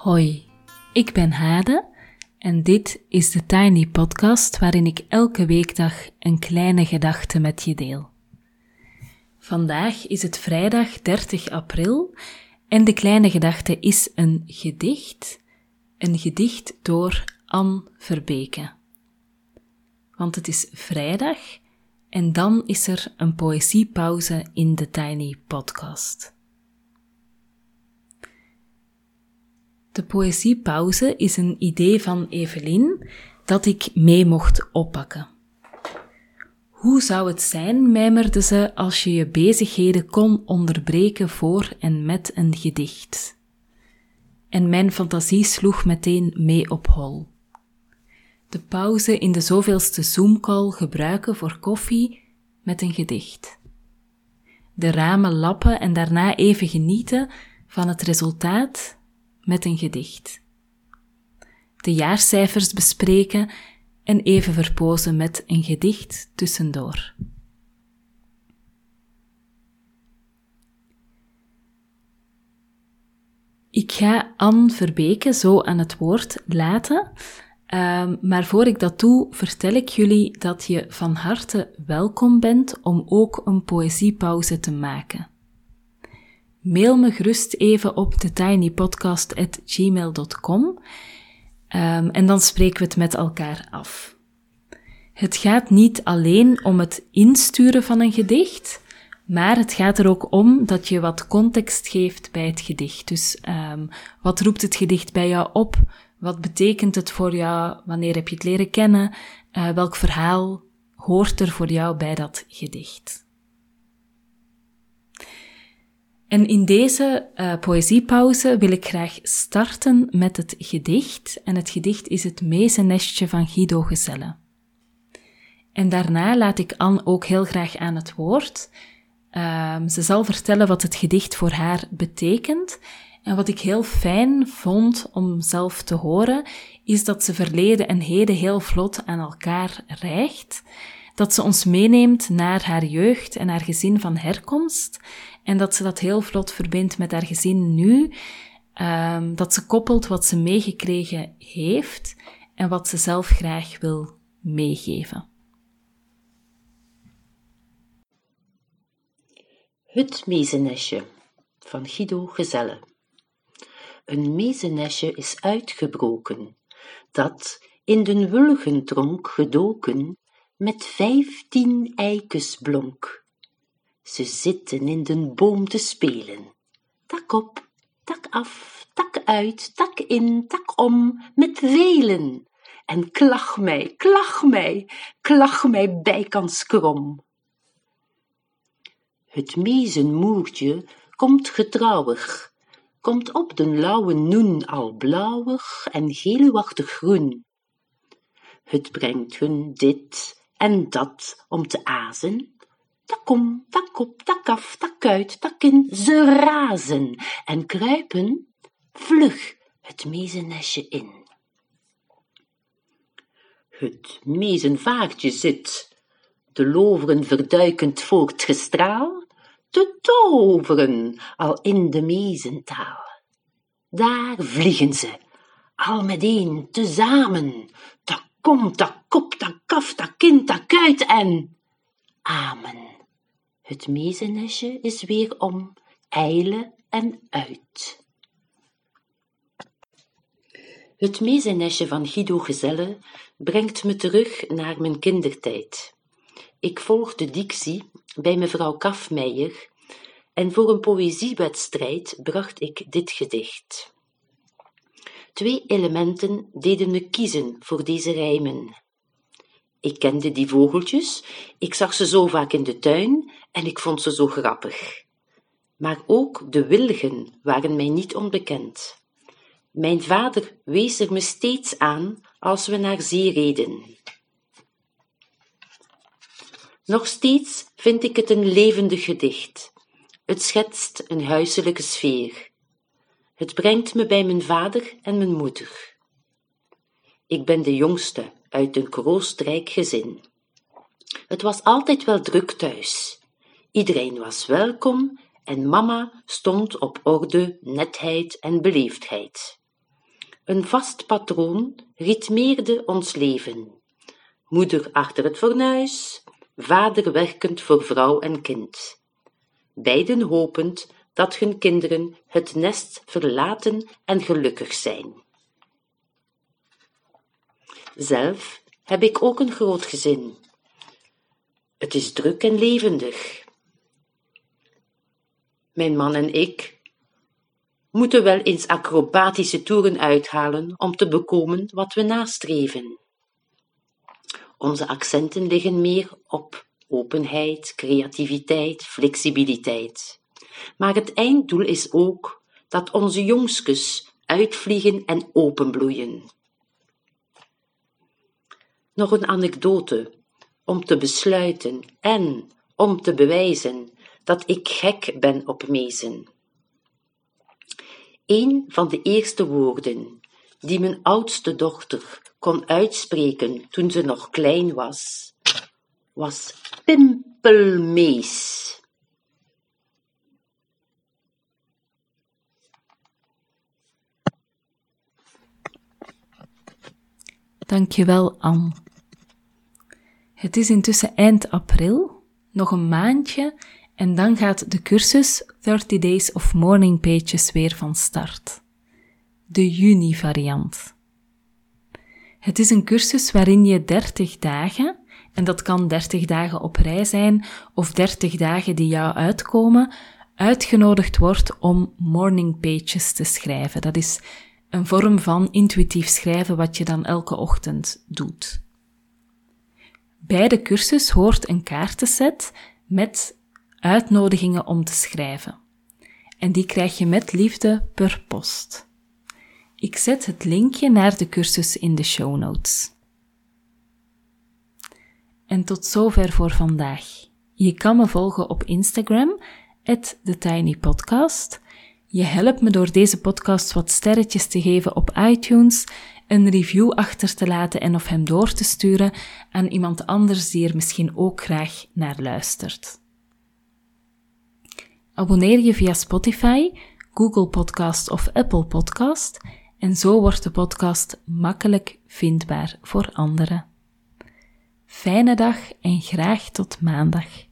Hoi, ik ben Hade en dit is de Tiny Podcast waarin ik elke weekdag een kleine gedachte met je deel. Vandaag is het vrijdag 30 april en de kleine gedachte is een gedicht, een gedicht door Anne Verbeke. Want het is vrijdag en dan is er een poëziepauze in de Tiny Podcast. De poëziepauze is een idee van Evelien dat ik mee mocht oppakken. Hoe zou het zijn, mijmerde ze, als je je bezigheden kon onderbreken voor en met een gedicht? En mijn fantasie sloeg meteen mee op hol. De pauze in de zoveelste Zoomcall gebruiken voor koffie met een gedicht. De ramen lappen en daarna even genieten van het resultaat met een gedicht. De jaarcijfers bespreken en even verpozen met een gedicht tussendoor. Ik ga Anne Verbeke zo aan het woord laten, um, maar voor ik dat doe, vertel ik jullie dat je van harte welkom bent om ook een poëziepauze te maken. Mail me gerust even op thetinypodcast.gmail.com um, ehm, en dan spreken we het met elkaar af. Het gaat niet alleen om het insturen van een gedicht, maar het gaat er ook om dat je wat context geeft bij het gedicht. Dus um, wat roept het gedicht bij jou op? Wat betekent het voor jou? Wanneer heb je het leren kennen? Uh, welk verhaal hoort er voor jou bij dat gedicht? En in deze uh, poëziepauze wil ik graag starten met het gedicht. En het gedicht is het Mezenestje van Guido Gezelle. En daarna laat ik Anne ook heel graag aan het woord. Um, ze zal vertellen wat het gedicht voor haar betekent. En wat ik heel fijn vond om zelf te horen, is dat ze verleden en heden heel vlot aan elkaar rijgt. Dat ze ons meeneemt naar haar jeugd en haar gezin van herkomst. En dat ze dat heel vlot verbindt met haar gezin nu. Um, dat ze koppelt wat ze meegekregen heeft en wat ze zelf graag wil meegeven. Het mezenestje van Guido Gezelle. Een mezenestje is uitgebroken, dat in den wulgentronk gedoken met vijftien eikes blonk. Ze zitten in den boom te spelen. Tak op, tak af, tak uit, tak in, tak om, met velen. En klag mij, klag mij, klag mij bijkans krom. Het mezenmoertje komt getrouwig, komt op den lauwe noen al blauwig en geluwachtig groen. Het brengt hun dit en dat om te azen, takom, takop, takaf, takuit, takin, ze razen en kruipen vlug het mezenestje in. Het mezenvaartje zit, de loveren verduikend voor het gestraal, te toveren al in de mezentaal. Daar vliegen ze, al meteen tezamen, takom, takop, takaf, takin, takuit en amen. Het mezenestje is weer om, eilen en uit. Het mezenestje van Guido Gezelle brengt me terug naar mijn kindertijd. Ik volgde dictie bij mevrouw Kafmeijer en voor een poëziewedstrijd bracht ik dit gedicht. Twee elementen deden me kiezen voor deze rijmen. Ik kende die vogeltjes, ik zag ze zo vaak in de tuin en ik vond ze zo grappig. Maar ook de wilgen waren mij niet onbekend. Mijn vader wees er me steeds aan als we naar zee reden. Nog steeds vind ik het een levendig gedicht. Het schetst een huiselijke sfeer. Het brengt me bij mijn vader en mijn moeder. Ik ben de jongste uit een kroostrijk gezin. Het was altijd wel druk thuis. Iedereen was welkom en mama stond op orde, netheid en beleefdheid. Een vast patroon ritmeerde ons leven. Moeder achter het fornuis, vader werkend voor vrouw en kind. Beiden hopend dat hun kinderen het nest verlaten en gelukkig zijn. Zelf heb ik ook een groot gezin. Het is druk en levendig. Mijn man en ik moeten wel eens acrobatische toeren uithalen om te bekomen wat we nastreven. Onze accenten liggen meer op openheid, creativiteit, flexibiliteit. Maar het einddoel is ook dat onze jongskes uitvliegen en openbloeien. Nog een anekdote om te besluiten en om te bewijzen dat ik gek ben op mezen. Een van de eerste woorden die mijn oudste dochter kon uitspreken toen ze nog klein was, was pimpelmees. Dankjewel, Anne. Het is intussen eind april, nog een maandje en dan gaat de cursus 30 Days of Morning Pages weer van start. De juni variant. Het is een cursus waarin je 30 dagen, en dat kan 30 dagen op rij zijn of 30 dagen die jou uitkomen, uitgenodigd wordt om morning pages te schrijven. Dat is een vorm van intuïtief schrijven wat je dan elke ochtend doet. Bij de cursus hoort een kaartenset met uitnodigingen om te schrijven. En die krijg je met liefde per post. Ik zet het linkje naar de cursus in de show notes. En tot zover voor vandaag. Je kan me volgen op Instagram, TheTinyPodcast. Je helpt me door deze podcast wat sterretjes te geven op iTunes, een review achter te laten en of hem door te sturen aan iemand anders die er misschien ook graag naar luistert. Abonneer je via Spotify, Google Podcast of Apple Podcast en zo wordt de podcast makkelijk vindbaar voor anderen. Fijne dag en graag tot maandag.